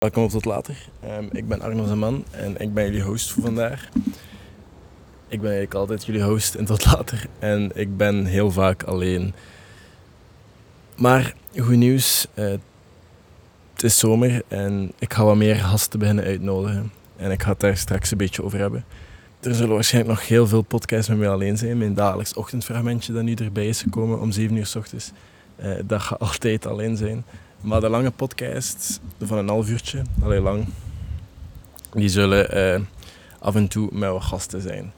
Welkom op Tot Later. Ehm, ik ben Arno Zeman en ik ben jullie host voor vandaag. Ik ben eigenlijk altijd jullie host in Tot Later en ik ben heel vaak alleen. Maar goed nieuws, eh, het is zomer en ik ga wat meer gasten beginnen uitnodigen. En ik ga het daar straks een beetje over hebben. Er zullen waarschijnlijk nog heel veel podcasts met mij alleen zijn. Mijn dagelijks ochtendfragmentje dat nu erbij is gekomen om 7 uur s ochtends. eh, dat gaat altijd alleen zijn. Maar de lange podcasts van een half uurtje, alleen lang, die zullen eh, af en toe met gasten zijn.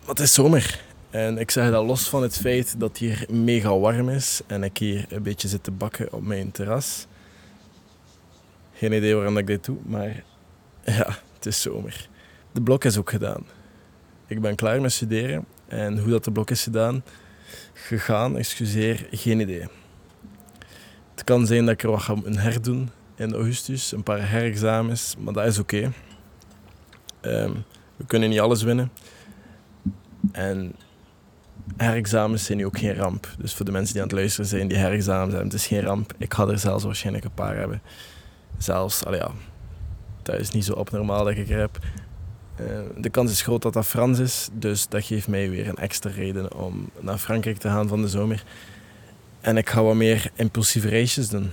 Maar het is zomer. En ik zeg dat los van het feit dat hier mega warm is en ik hier een beetje zit te bakken op mijn terras. Geen idee waarom ik dit doe, maar ja, het is zomer. De blok is ook gedaan. Ik ben klaar met studeren en hoe dat de blok is gedaan, gegaan, excuseer, geen idee. Het kan zijn dat ik er wat ga herdoen in augustus, een paar herexamens, maar dat is oké. Ehm, we kunnen niet alles winnen. En herexamens zijn nu ook geen ramp. Dus voor de mensen die aan het luisteren zijn, die herexamens hebben, het is geen ramp. Ik ga er zelfs waarschijnlijk een paar hebben. Zelfs, allee ja, dat is niet zo abnormaal dat ik er heb. Eh, de kans is groot dat dat Frans is, dus dat geeft mij weer een extra reden om naar Frankrijk te gaan van de zomer. En ik ga wat meer impulsieve reisjes doen.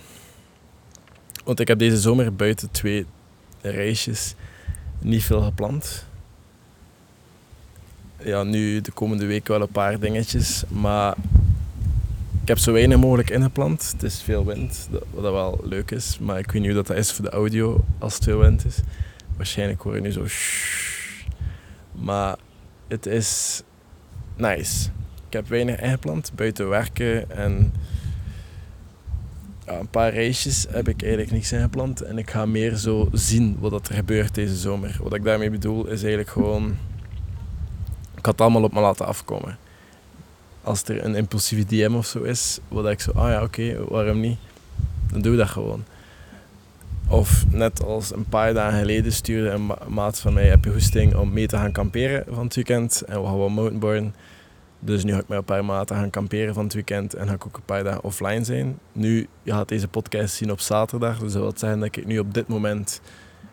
Want ik heb deze zomer buiten twee reisjes niet veel gepland. Ja, nu de komende week wel een paar dingetjes, maar ik heb zo weinig mogelijk ingepland. Het is veel wind, wat wel leuk is, maar ik weet niet hoe dat, dat is voor de audio als het veel wind is. Waarschijnlijk hoor je nu zo. Maar het is nice. Ik heb weinig ingepland, buiten werken en een paar reisjes heb ik eigenlijk niks ingepland. En ik ga meer zo zien wat er gebeurt deze zomer. Wat ik daarmee bedoel is eigenlijk gewoon... Ik had het allemaal op me laten afkomen. Als er een impulsieve DM of zo is, wat ik zo, ah ja, oké, waarom niet? Dan doe ik dat gewoon. Of net als een paar dagen geleden stuurde een ma- maat van mij, heb je goesting om mee te gaan kamperen van het weekend? En we gaan wel mountainboarden. Dus nu ga ik met een paar maten gaan kamperen van het weekend en ga ik ook een paar dagen offline zijn. Nu, je gaat deze podcast zien op zaterdag, dus dat wil zeggen dat ik nu op dit moment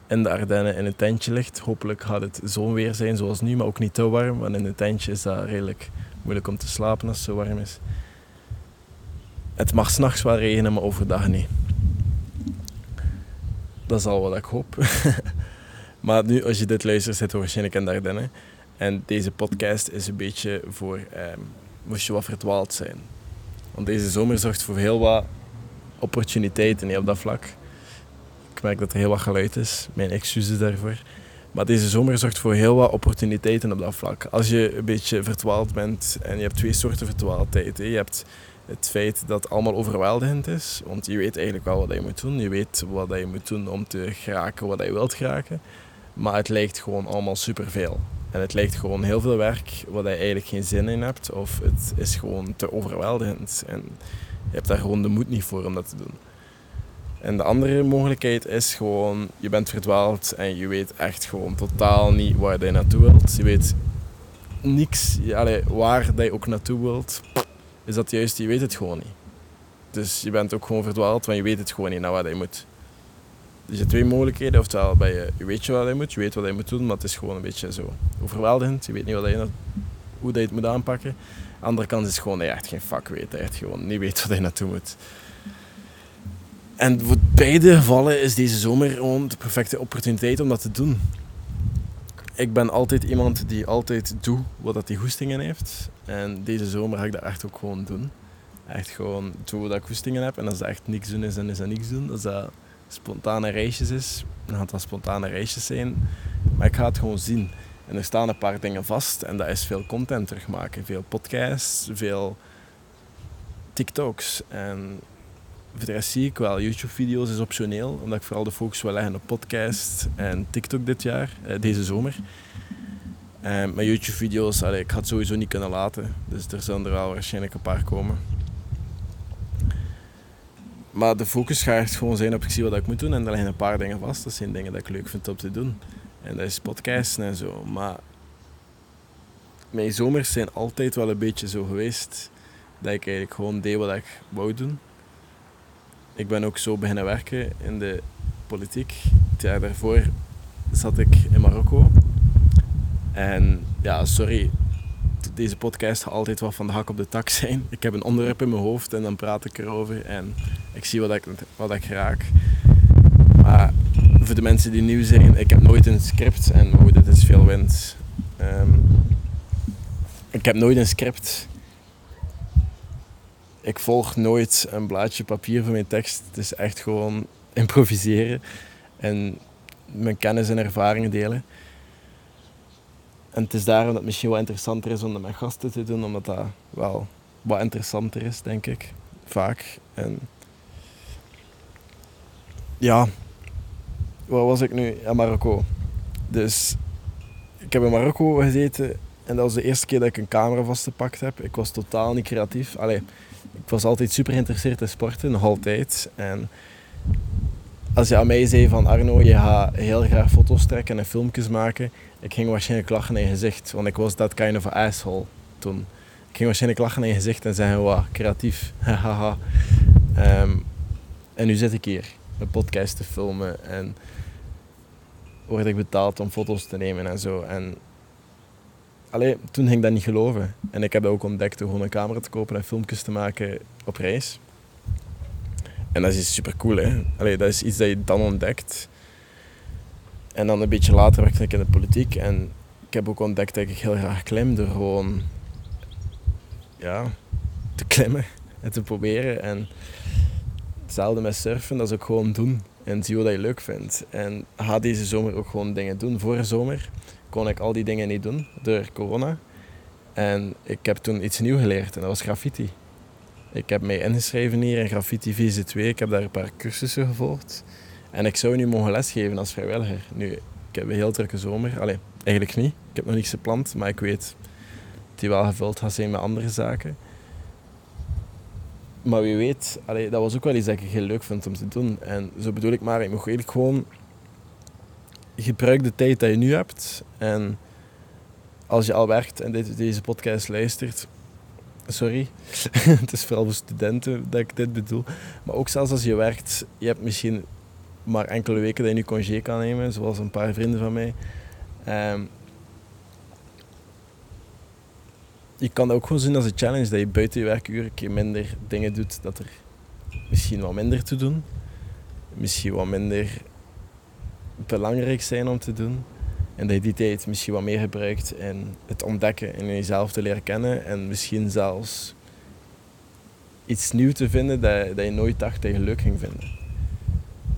in de Ardennen in een tentje ligt. Hopelijk gaat het zo'n weer zijn zoals nu, maar ook niet te warm, want in een tentje is dat redelijk moeilijk om te slapen als het zo warm is. Het mag s'nachts wel regenen, maar overdag niet. Dat is al wat ik hoop. maar nu, als je dit luistert, zit waarschijnlijk in de Ardennen. En deze podcast is een beetje voor, ehm, moest je wat verdwaald zijn. Want deze zomer zorgt voor heel wat opportuniteiten op dat vlak. Ik merk dat er heel wat geluid is, mijn excuses daarvoor. Maar deze zomer zorgt voor heel wat opportuniteiten op dat vlak. Als je een beetje verdwaald bent, en je hebt twee soorten verdwaaldheid. Je hebt het feit dat het allemaal overweldigend is, want je weet eigenlijk wel wat je moet doen. Je weet wat je moet doen om te geraken wat je wilt geraken. Maar het lijkt gewoon allemaal superveel. En het lijkt gewoon heel veel werk waar je eigenlijk geen zin in hebt. Of het is gewoon te overweldigend. En je hebt daar gewoon de moed niet voor om dat te doen. En de andere mogelijkheid is gewoon, je bent verdwaald en je weet echt gewoon totaal niet waar je naartoe wilt. Je weet niks, allee, waar je ook naartoe wilt, is dat juist, je weet het gewoon niet. Dus je bent ook gewoon verdwaald, want je weet het gewoon niet naar waar je moet. Je hebt twee mogelijkheden. Oftewel, ben je, je weet je wat je moet, je weet wat je moet doen, maar het is gewoon een beetje zo overweldigend. Je weet niet wat je, hoe je het moet aanpakken. De andere kant is gewoon dat je echt geen vak weet. Dat je echt gewoon niet weet wat je naartoe moet. En voor beide gevallen is deze zomer gewoon de perfecte opportuniteit om dat te doen. Ik ben altijd iemand die altijd doet wat dat hij goestingen heeft. En deze zomer ga ik dat echt ook gewoon doen. Echt gewoon doen wat ik goestingen heb. En als dat echt niks doen is, dan is dat niks doen. Als dat spontane reisjes is, dan gaat dat spontane reisjes zijn. Maar ik ga het gewoon zien. En er staan een paar dingen vast en dat is veel content terugmaken. Veel podcasts, veel TikToks. En voor zie ik wel, YouTube-video's is optioneel, omdat ik vooral de focus wil leggen op podcast en TikTok dit jaar, eh, deze zomer. Eh, maar YouTube-video's, ik ga het sowieso niet kunnen laten, dus er zullen er wel waarschijnlijk een paar komen. Maar de focus gaat gewoon zijn op ik zie wat ik moet doen en er liggen een paar dingen vast. Dat zijn dingen dat ik leuk vind om te doen. En dat is podcasten en zo. Maar mijn zomers zijn altijd wel een beetje zo geweest dat ik eigenlijk gewoon deed wat ik wou doen. ik ben ook zo beginnen werken in de politiek. Het jaar daarvoor zat ik in Marokko. En ja, sorry, deze podcast altijd wel van de hak op de tak zijn. Ik heb een onderwerp in mijn hoofd en dan praat ik erover en ik zie wat ik, wat ik raak. Maar voor de mensen die nieuw zijn, ik heb nooit een script en oh, dit is veel wind. Ehm, ik heb nooit een script. Ik volg nooit een blaadje papier voor mijn tekst. Het is echt gewoon improviseren en mijn kennis en ervaringen delen. En het is daarom dat het misschien wat interessanter is om dat met gasten te doen, omdat dat wel wat interessanter is, denk ik. Vaak. En ja, waar was ik nu? Ja, Marokko. Dus ik heb in Marokko gezeten en dat was de eerste keer dat ik een camera vastgepakt heb. Ik was totaal niet creatief. Allee, ik was altijd super geïnteresseerd in sporten, nog altijd. En als je aan mij zei van Arno, je gaat heel graag foto's trekken en filmpjes maken, ik ging waarschijnlijk lachen in je gezicht, want ik was dat kind of asshole toen. Ik ging waarschijnlijk lachen in je gezicht en zeggen, wauw, creatief, haha. um, en nu zit ik hier, een podcast te filmen en word ik betaald om foto's te nemen en zo. En allee, toen ging ik dat niet geloven. En ik heb ook ontdekt door gewoon een camera te kopen en filmpjes te maken op reis. En dat is super cool, hè. Allee, dat is iets dat je dan ontdekt. En dan een beetje later werkte ik in de politiek. En ik heb ook ontdekt dat ik heel graag klim door gewoon ja, te klimmen en te proberen. En hetzelfde met surfen, dat is ook gewoon doen. En zie wat je leuk vindt. En ga deze zomer ook gewoon dingen doen. Vorige zomer kon ik al die dingen niet doen door corona. En ik heb toen iets nieuws geleerd en dat was graffiti. Ik heb mij ingeschreven hier in Graffiti VZ2. Ik heb daar een paar cursussen gevolgd. En ik zou nu mogen lesgeven als vrijwilliger. Nu, ik heb een heel drukke zomer. Allee, eigenlijk niet. Ik heb nog niets gepland, maar ik weet dat die wel gevuld gaat zijn met andere zaken. Maar wie weet, allee, dat was ook wel iets dat ik heel leuk vind om te doen. En zo bedoel ik maar, ik moet eigenlijk gewoon... Gebruik de tijd die je nu hebt. En als je al werkt en deze podcast luistert, sorry. het is vooral voor studenten dat ik dit bedoel. Maar ook zelfs als je werkt, je hebt misschien maar enkele weken dat je nu congé kan nemen, zoals een paar vrienden van mij. Um, je kan dat ook gewoon zien als een challenge, dat je buiten je werkuren een keer minder dingen doet, dat er misschien wat minder te doen, misschien wat minder belangrijk zijn om te doen. En dat je die tijd misschien wat meer gebruikt in het ontdekken en jezelf te leren kennen. En misschien zelfs iets nieuws te vinden dat, dat je nooit dacht dat je leuk ging vinden.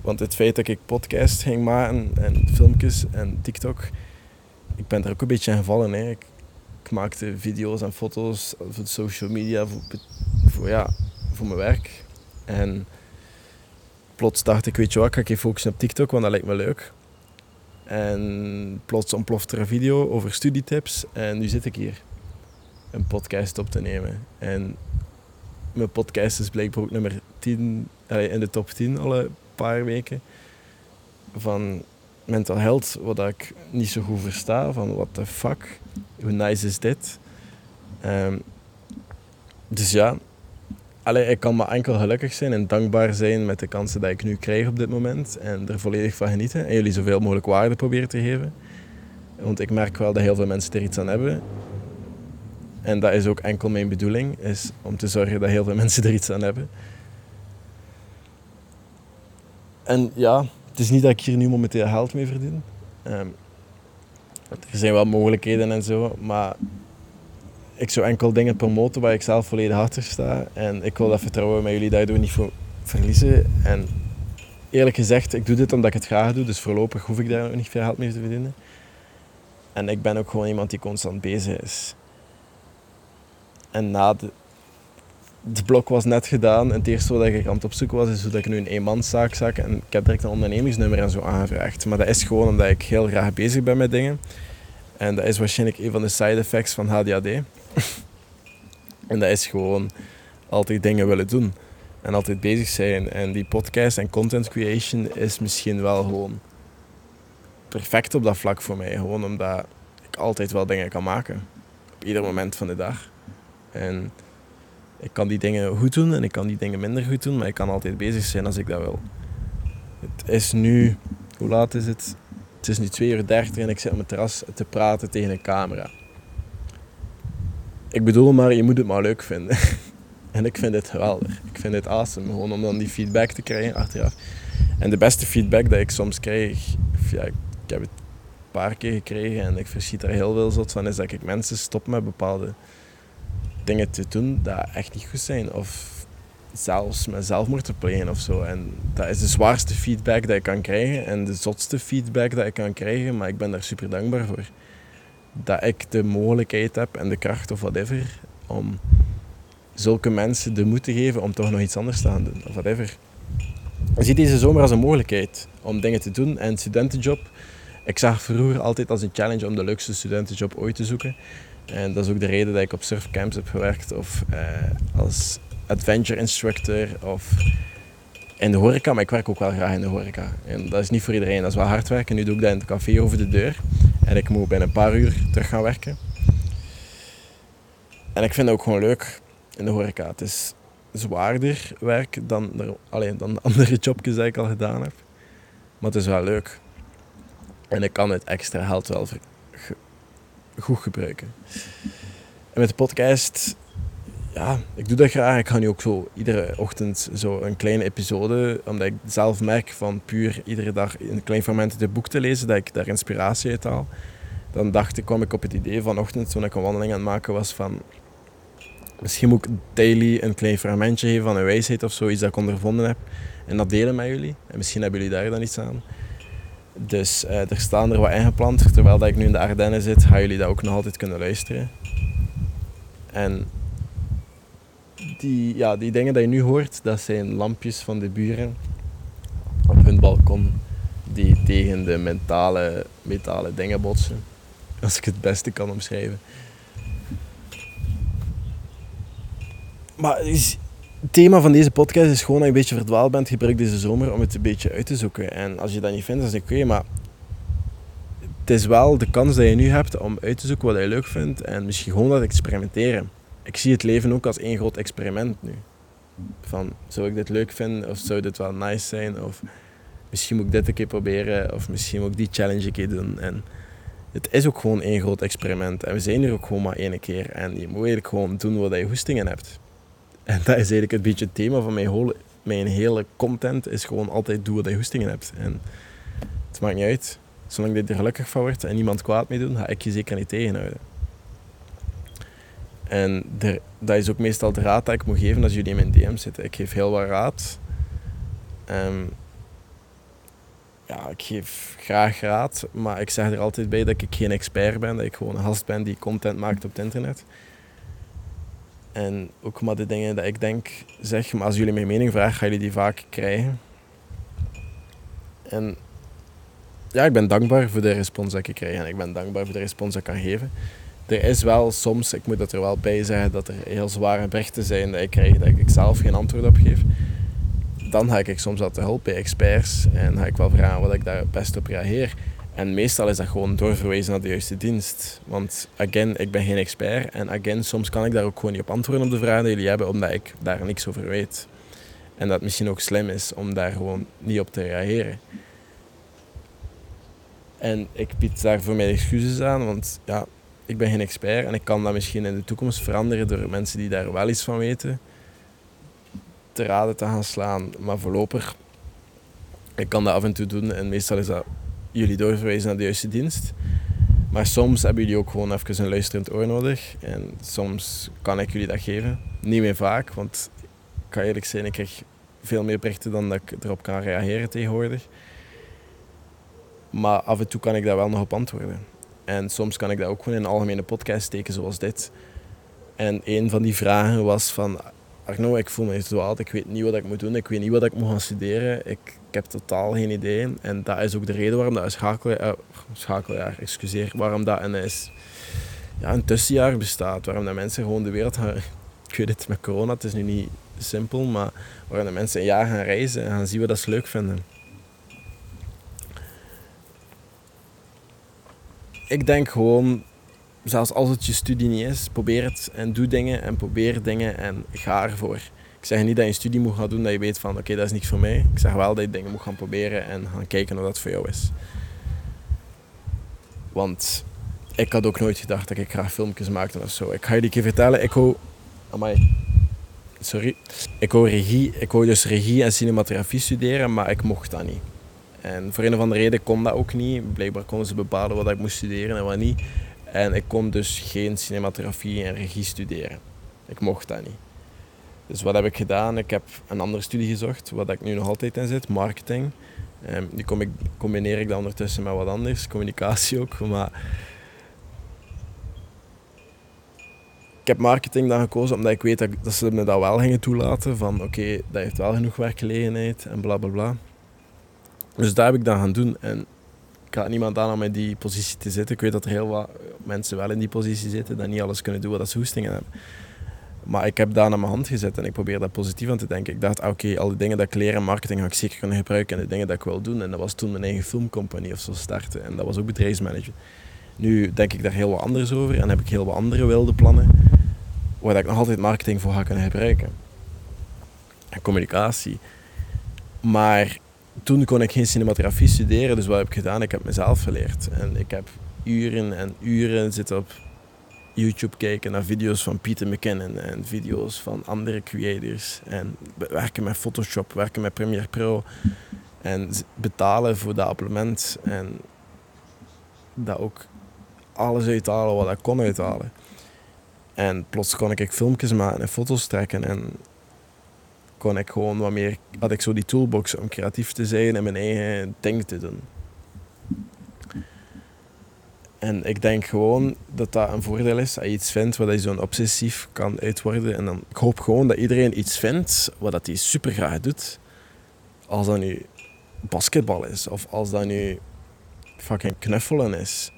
Want het feit dat ik podcast ging maken en filmpjes en TikTok, ik ben er ook een beetje aan gevallen. Hè. Ik, maakte video's en foto's voor social media, voor, ja, voor mijn werk. En plots dacht ik, weet je wat, ik ga focussen op TikTok, want dat lijkt me leuk. En plots ontploft er een video over studietips en nu zit ik hier een podcast op te nemen. En mijn podcast is blijkbaar ook nummer 10 in de top 10 alle paar weken. Van mental health, wat ik niet zo goed versta. Van what the fuck, hoe nice is dit? Um, dus ja, Allee, ik kan maar enkel gelukkig zijn en dankbaar zijn met de kansen die ik nu krijg op dit moment. En er volledig van genieten. En jullie zoveel mogelijk waarde proberen te geven. Want ik merk wel dat heel veel mensen er iets aan hebben. En dat is ook enkel mijn bedoeling. Is om te zorgen dat heel veel mensen er iets aan hebben. En ja, het is niet dat ik hier nu momenteel geld mee verdien. Um, er zijn wel mogelijkheden en zo. Maar ik zou enkel dingen promoten waar ik zelf volledig achter sta. En ik wil dat vertrouwen met jullie dat je niet voor verliezen. En eerlijk gezegd, ik doe dit omdat ik het graag doe. Dus voorlopig hoef ik daar nog niet veel geld mee te verdienen. En ik ben ook gewoon iemand die constant bezig is. En na de, de blok was net gedaan. En het eerste wat ik aan het opzoeken was, is hoe ik nu een eenmanszaak zak. En ik heb direct een ondernemingsnummer en zo aangevraagd. Maar dat is gewoon omdat ik heel graag bezig ben met dingen. En dat is waarschijnlijk een van de side effects van HDAD. en dat is gewoon altijd dingen willen doen. En altijd bezig zijn. En die podcast en content creation is misschien wel gewoon perfect op dat vlak voor mij. Gewoon omdat ik altijd wel dingen kan maken. Op ieder moment van de dag. En Ik kan die dingen goed doen en ik kan die dingen minder goed doen, maar ik kan altijd bezig zijn als ik dat wil. Het is nu, hoe laat is het? Het is nu 2 uur 30 en ik zit op mijn terras te praten tegen een camera. Ik bedoel maar, je moet het maar leuk vinden. en ik vind het geweldig. Ik vind het awesome, gewoon om dan die feedback te krijgen achteraf. En de beste feedback dat ik soms krijg, ja, ik heb het een paar keer gekregen en ik verschiet er heel veel zot van, is dat ik mensen stop met bepaalde dingen te doen dat echt niet goed zijn. Of zelfs met zelfmoord te plegen of zo. En dat is de zwaarste feedback dat ik kan krijgen en de zotste feedback dat ik kan krijgen, maar ik ben daar super dankbaar voor. Dat ik de mogelijkheid heb en de kracht of whatever om zulke mensen de moed te geven om toch nog iets anders te gaan doen of whatever. Je ziet deze zomer als een mogelijkheid om dingen te doen en studentenjob. Ik zag vroeger altijd als een challenge om de leukste studentenjob ooit te zoeken. En dat is ook de reden dat ik op surfcamps heb gewerkt of eh, als adventure instructor of in de horeca, maar ik werk ook wel graag in de horeca. En dat is niet voor iedereen, dat is wel hard werken. Nu doe ik dat in het café over de deur en ik moet binnen een paar uur terug gaan werken. En ik vind het ook gewoon leuk in de horeca. Het is zwaarder werk dan, alleen, dan de andere jobjes die ik al gedaan heb. Maar het is wel leuk. En ik kan het extra geld wel goed gebruiken. En met de podcast ja, ik doe dat graag. Ik ga nu ook zo iedere ochtend zo een kleine episode, omdat ik zelf merk van puur iedere dag een klein fragment uit het boek te lezen, dat ik daar inspiratie uit haal. Dan dacht ik, kwam ik op het idee vanochtend, toen ik een wandeling aan het maken was, van misschien moet ik daily een klein fragmentje geven van een wijsheid of zoiets dat ik ondervonden heb. En dat delen met jullie. En misschien hebben jullie daar dan iets aan. Dus uh, er staan er wat ingeplant. Terwijl dat ik nu in de Ardennen zit, gaan jullie dat ook nog altijd kunnen luisteren. En die, ja, die dingen die je nu hoort, dat zijn lampjes van de buren op hun balkon die tegen de mentale, metalen dingen botsen. Als ik het beste kan omschrijven. Maar het thema van deze podcast is gewoon dat je een beetje verdwaald bent. Gebruik deze zomer om het een beetje uit te zoeken. En als je dat niet vindt, dan is het oké. maar het is wel de kans dat je nu hebt om uit te zoeken wat je leuk vindt. En misschien gewoon dat experimenteren ik zie het leven ook als één groot experiment nu. Van, zou ik dit leuk vinden of zou dit wel nice zijn? Of misschien moet ik dit een keer proberen of misschien moet ik die challenge een keer doen. En het is ook gewoon één groot experiment. En we zijn hier ook gewoon maar één keer. En je moet eigenlijk gewoon doen wat je hoestingen hebt. En dat is eigenlijk een beetje het thema van mijn hele, mijn hele content. Is gewoon altijd doen wat je hoestingen hebt. En het maakt niet uit. Zolang je er gelukkig van wordt en niemand kwaad mee doen, ga ik je zeker niet tegenhouden. En dat is ook meestal de raad dat ik moet geven als jullie in mijn DM zitten. Ik geef heel wat raad. Um, ja, ik geef graag raad, maar ik zeg er altijd bij dat ik geen expert ben, dat ik gewoon een gast ben die content maakt op het internet. En ook maar de dingen dat ik denk, zeg, maar als jullie mijn mening vragen, gaan jullie die vaak krijgen. En ja, ik ben dankbaar voor de respons dat ik krijg en ik ben dankbaar voor de respons dat ik kan geven er is wel soms, ik moet dat er wel bij zeggen, dat er heel zware berichten zijn dat ik krijg dat ik zelf geen antwoord op geef. Dan ga ik soms wat te hulp bij experts en ga ik wel vragen wat ik daar het best op reageer. En meestal is dat gewoon doorverwezen naar de juiste dienst. Want again, ik ben geen expert en again, soms kan ik daar ook gewoon niet op antwoorden op de vragen die jullie hebben, omdat ik daar niks over weet. En dat het misschien ook slim is om daar gewoon niet op te reageren. En ik bied daarvoor mijn excuses aan, want ja, ik ben geen expert en ik kan dat misschien in de toekomst veranderen door mensen die daar wel iets van weten te raden te gaan slaan. Maar voorlopig, ik kan dat af en toe doen en meestal is dat jullie doorverwijzen naar de juiste dienst. Maar soms hebben jullie ook gewoon even een luisterend oor nodig en soms kan ik jullie dat geven. Niet meer vaak, want ik kan eerlijk zijn, ik krijg veel meer berichten dan dat ik erop kan reageren tegenwoordig. Maar af en toe kan ik daar wel nog op antwoorden. En soms kan ik dat ook gewoon in een algemene podcast steken zoals dit. En een van die vragen was van... Arno, ik voel me oud, ik weet niet wat ik moet doen, ik weet niet wat ik moet gaan studeren. Ik, heb totaal geen idee. En dat is ook de reden waarom dat een schakeljaar, uh, schakeljaar excuseer, waarom dat een, is, ja, een tussenjaar bestaat. Waarom dat mensen gewoon de wereld gaan... Ik weet het, met corona, het is nu niet simpel, maar waarom de mensen een jaar gaan reizen en gaan zien wat ze leuk vinden. Ik denk gewoon zelfs als het je studie niet is, probeer het en doe dingen en probeer dingen en ga ervoor. Ik zeg niet dat je een studie moet gaan doen dat je weet van oké, dat is niks voor mij. Ik zeg wel dat je dingen moet gaan proberen en gaan kijken of dat voor jou is. Want ik had ook nooit gedacht dat ik graag filmpjes maakte of zo. Ik ga je die keer vertellen, ik hou... Amai. Sorry. Ik wou, regie, ik wou dus regie en cinematografie studeren, maar ik mocht dat niet. En voor een of andere reden kon dat ook niet. Blijkbaar konden ze bepalen wat ik moest studeren en wat niet. En ik kon dus geen cinematografie en regie studeren. Ik mocht dat niet. Dus wat heb ik gedaan? Ik heb een andere studie gezocht, wat ik nu nog altijd in zit, marketing. Um, die combineer ik dan ondertussen met wat anders, communicatie ook. Maar ik heb marketing dan gekozen omdat ik weet dat, dat ze me dat wel gingen toelaten. Van oké, dat heeft wel genoeg werkgelegenheid en bla bla bla. Dus dat heb ik dan gaan doen. En ik had niemand aan om in die positie te zitten. Ik weet dat er heel wat mensen wel in die positie zitten, dat niet alles kunnen doen wat ze hoestingen hebben. Maar ik heb daar naar mijn hand gezet en ik probeer daar positief aan te denken. Ik dacht, ah, oké, al die dingen dat ik leer in marketing ga ik zeker kunnen gebruiken en de dingen dat ik wil doen. En dat was toen mijn eigen filmcompagnie of zo starten. En dat was ook bedrijfsmanagement. Nu denk ik daar heel wat anders over en heb ik heel wat andere wilde plannen. Waar ik nog altijd marketing voor ga kunnen gebruiken. En communicatie. Maar toen kon ik geen cinematografie studeren, dus wat heb ik gedaan? Ik heb mezelf geleerd. En ik heb uren en uren zitten op YouTube kijken naar video's van Peter McKinnon en video's van andere creators. En werken met Photoshop, werken met Premiere Pro. En betalen voor dat abonnement. En dat ook alles uithalen wat ik kon uithalen. En plots kon ik filmpjes maken en foto's trekken. En kon ik gewoon wat meer, had ik zo die toolbox om creatief te zijn en mijn eigen ding te doen. En ik denk gewoon dat dat een voordeel is. Als je iets vindt wat je zo'n obsessief kan uitworden. En dan, ik hoop gewoon dat iedereen iets vindt wat dat hij super graag doet. Als dat nu basketbal is. Of als dat nu fucking knuffelen is.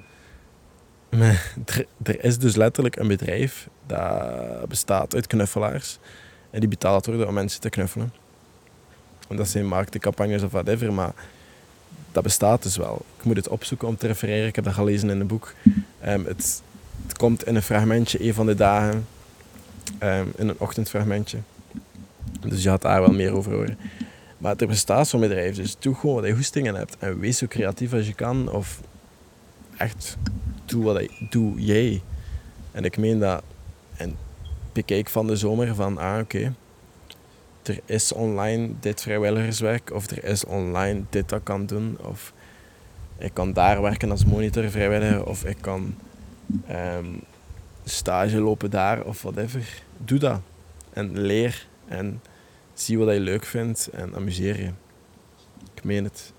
Maar er is dus letterlijk een bedrijf dat bestaat uit knuffelaars. En die betaald worden om mensen te knuffelen. En dat zijn marketingcampagnes of whatever, maar dat bestaat dus wel. Ik moet het opzoeken om te refereren. Ik heb dat gelezen in een boek. Um, het, komt in een fragmentje een van de dagen. Um, in een ochtendfragmentje. Dus je had daar wel meer over horen. Maar er bestaat zo'n bedrijf. Dus doe gewoon wat je hoestingen hebt. En wees zo creatief als je kan. Of echt, doe wat je, doe jij. En ik meen dat... En bekijk van de zomer van, ah oké, er is online dit vrijwilligerswerk of er is online dit dat kan doen of ik kan daar werken als monitor vrijwilliger of ik kan um, stage lopen daar of whatever. Doe dat en leer en zie wat je leuk vindt en amuseer je. Ik meen het.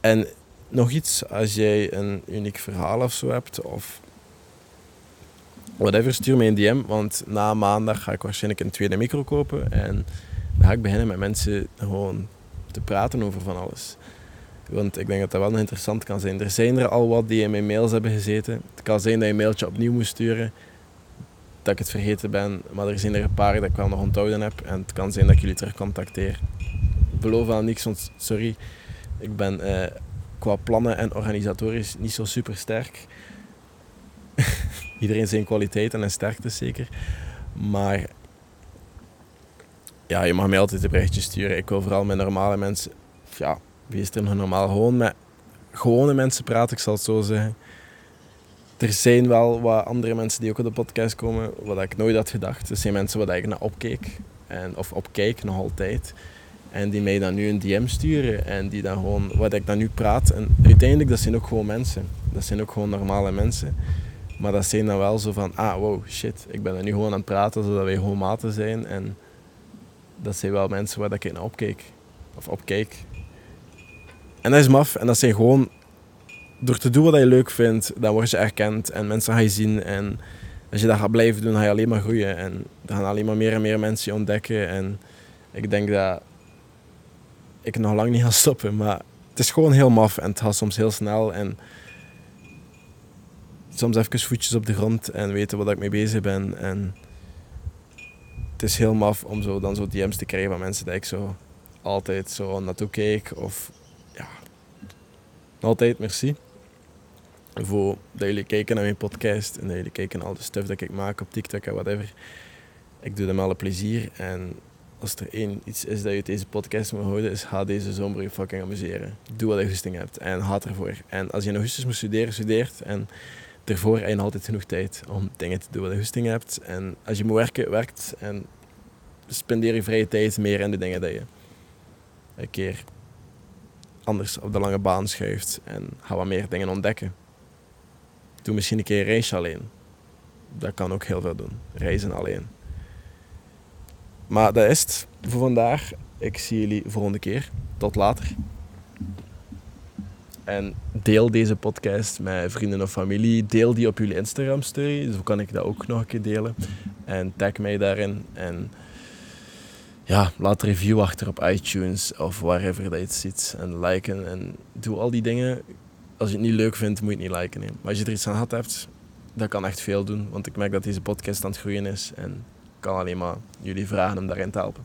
En nog iets, als jij een uniek verhaal of zo hebt of whatever, stuur me een DM. Want na maandag ga ik waarschijnlijk een tweede micro kopen. En dan ga ik beginnen met mensen gewoon te praten over van alles. Want ik denk dat dat wel interessant kan zijn. Er zijn er al wat die in mijn mails hebben gezeten. Het kan zijn dat je een mailtje opnieuw moet sturen. Dat ik het vergeten ben. Maar er zijn er een paar dat ik wel nog onthouden heb. En het kan zijn dat ik jullie terug contacteer. Ik beloof wel niks, want sorry. Ik ben eh, qua plannen en organisatorisch niet zo super sterk. Iedereen zijn kwaliteiten en sterktes zeker. Maar ja, je mag mij altijd een berichtje sturen. Ik wil vooral met normale mensen, ja, wie is er nog normaal? Gewoon met gewone mensen praten, ik zal het zo zeggen. Er zijn wel wat andere mensen die ook op de podcast komen, wat ik nooit had gedacht. Er zijn mensen waar ik naar opkeek, en, of opkijk nog altijd. En die mij dan nu een DM sturen en die dan gewoon, wat ik dan nu praat. En uiteindelijk, dat zijn ook gewoon mensen. Dat zijn ook gewoon normale mensen. Maar dat zijn dan wel zo van, ah wow, shit, ik ben er nu gewoon aan het praten zodat wij gewoon maten zijn. En dat zijn wel mensen waar ik naar opkeek. Of opkijk. En dat is maf. En dat zijn gewoon, door te doen wat je leuk vindt, dan word je erkend. En mensen gaan je zien. En als je dat gaat blijven doen, ga je alleen maar groeien. En dan gaan alleen maar meer en meer mensen je ontdekken. En ik denk dat ik nog lang niet ga stoppen. Maar het is gewoon heel maf en het gaat soms heel snel. En soms even voetjes op de grond en weten wat ik mee bezig ben. En het is heel maf om zo, dan zo DM's te krijgen van mensen die ik zo altijd zo naartoe keek. Of ja, altijd merci. voor dat jullie kijken naar mijn podcast en dat jullie kijken naar al de stuff dat ik maak op TikTok en whatever. Ik doe hem alle plezier en als er één iets is dat je deze podcast moet houden, is ga deze zomer je fucking amuseren. Doe wat je goesting hebt en haat ervoor. En als je in augustus moet studeren, studeert. En daarvoor heb je altijd genoeg tijd om dingen te doen wat je goesting hebt. En als je moet werken, werkt. En spendeer je vrije tijd meer in de dingen dat je een keer anders op de lange baan schuift. En ga wat meer dingen ontdekken. Doe misschien een keer een reisje alleen. Dat kan ook heel veel doen. Reizen alleen. Maar dat is het voor vandaag. Ik zie jullie volgende keer. Tot later. En deel deze podcast met vrienden of familie. Deel die op jullie Instagram story. Zo kan ik dat ook nog een keer delen. En tag mij daarin. En ja, laat een review achter op iTunes of wherever dat je het ziet. En liken en doe al die dingen. Als je het niet leuk vindt, moet je het niet liken. Maar als je er iets aan gehad hebt, dat kan echt veel doen. Want ik merk dat deze podcast aan het groeien is. En kan alleen maar jullie vragen om daarin te helpen.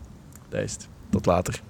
Dat is het. Tot later.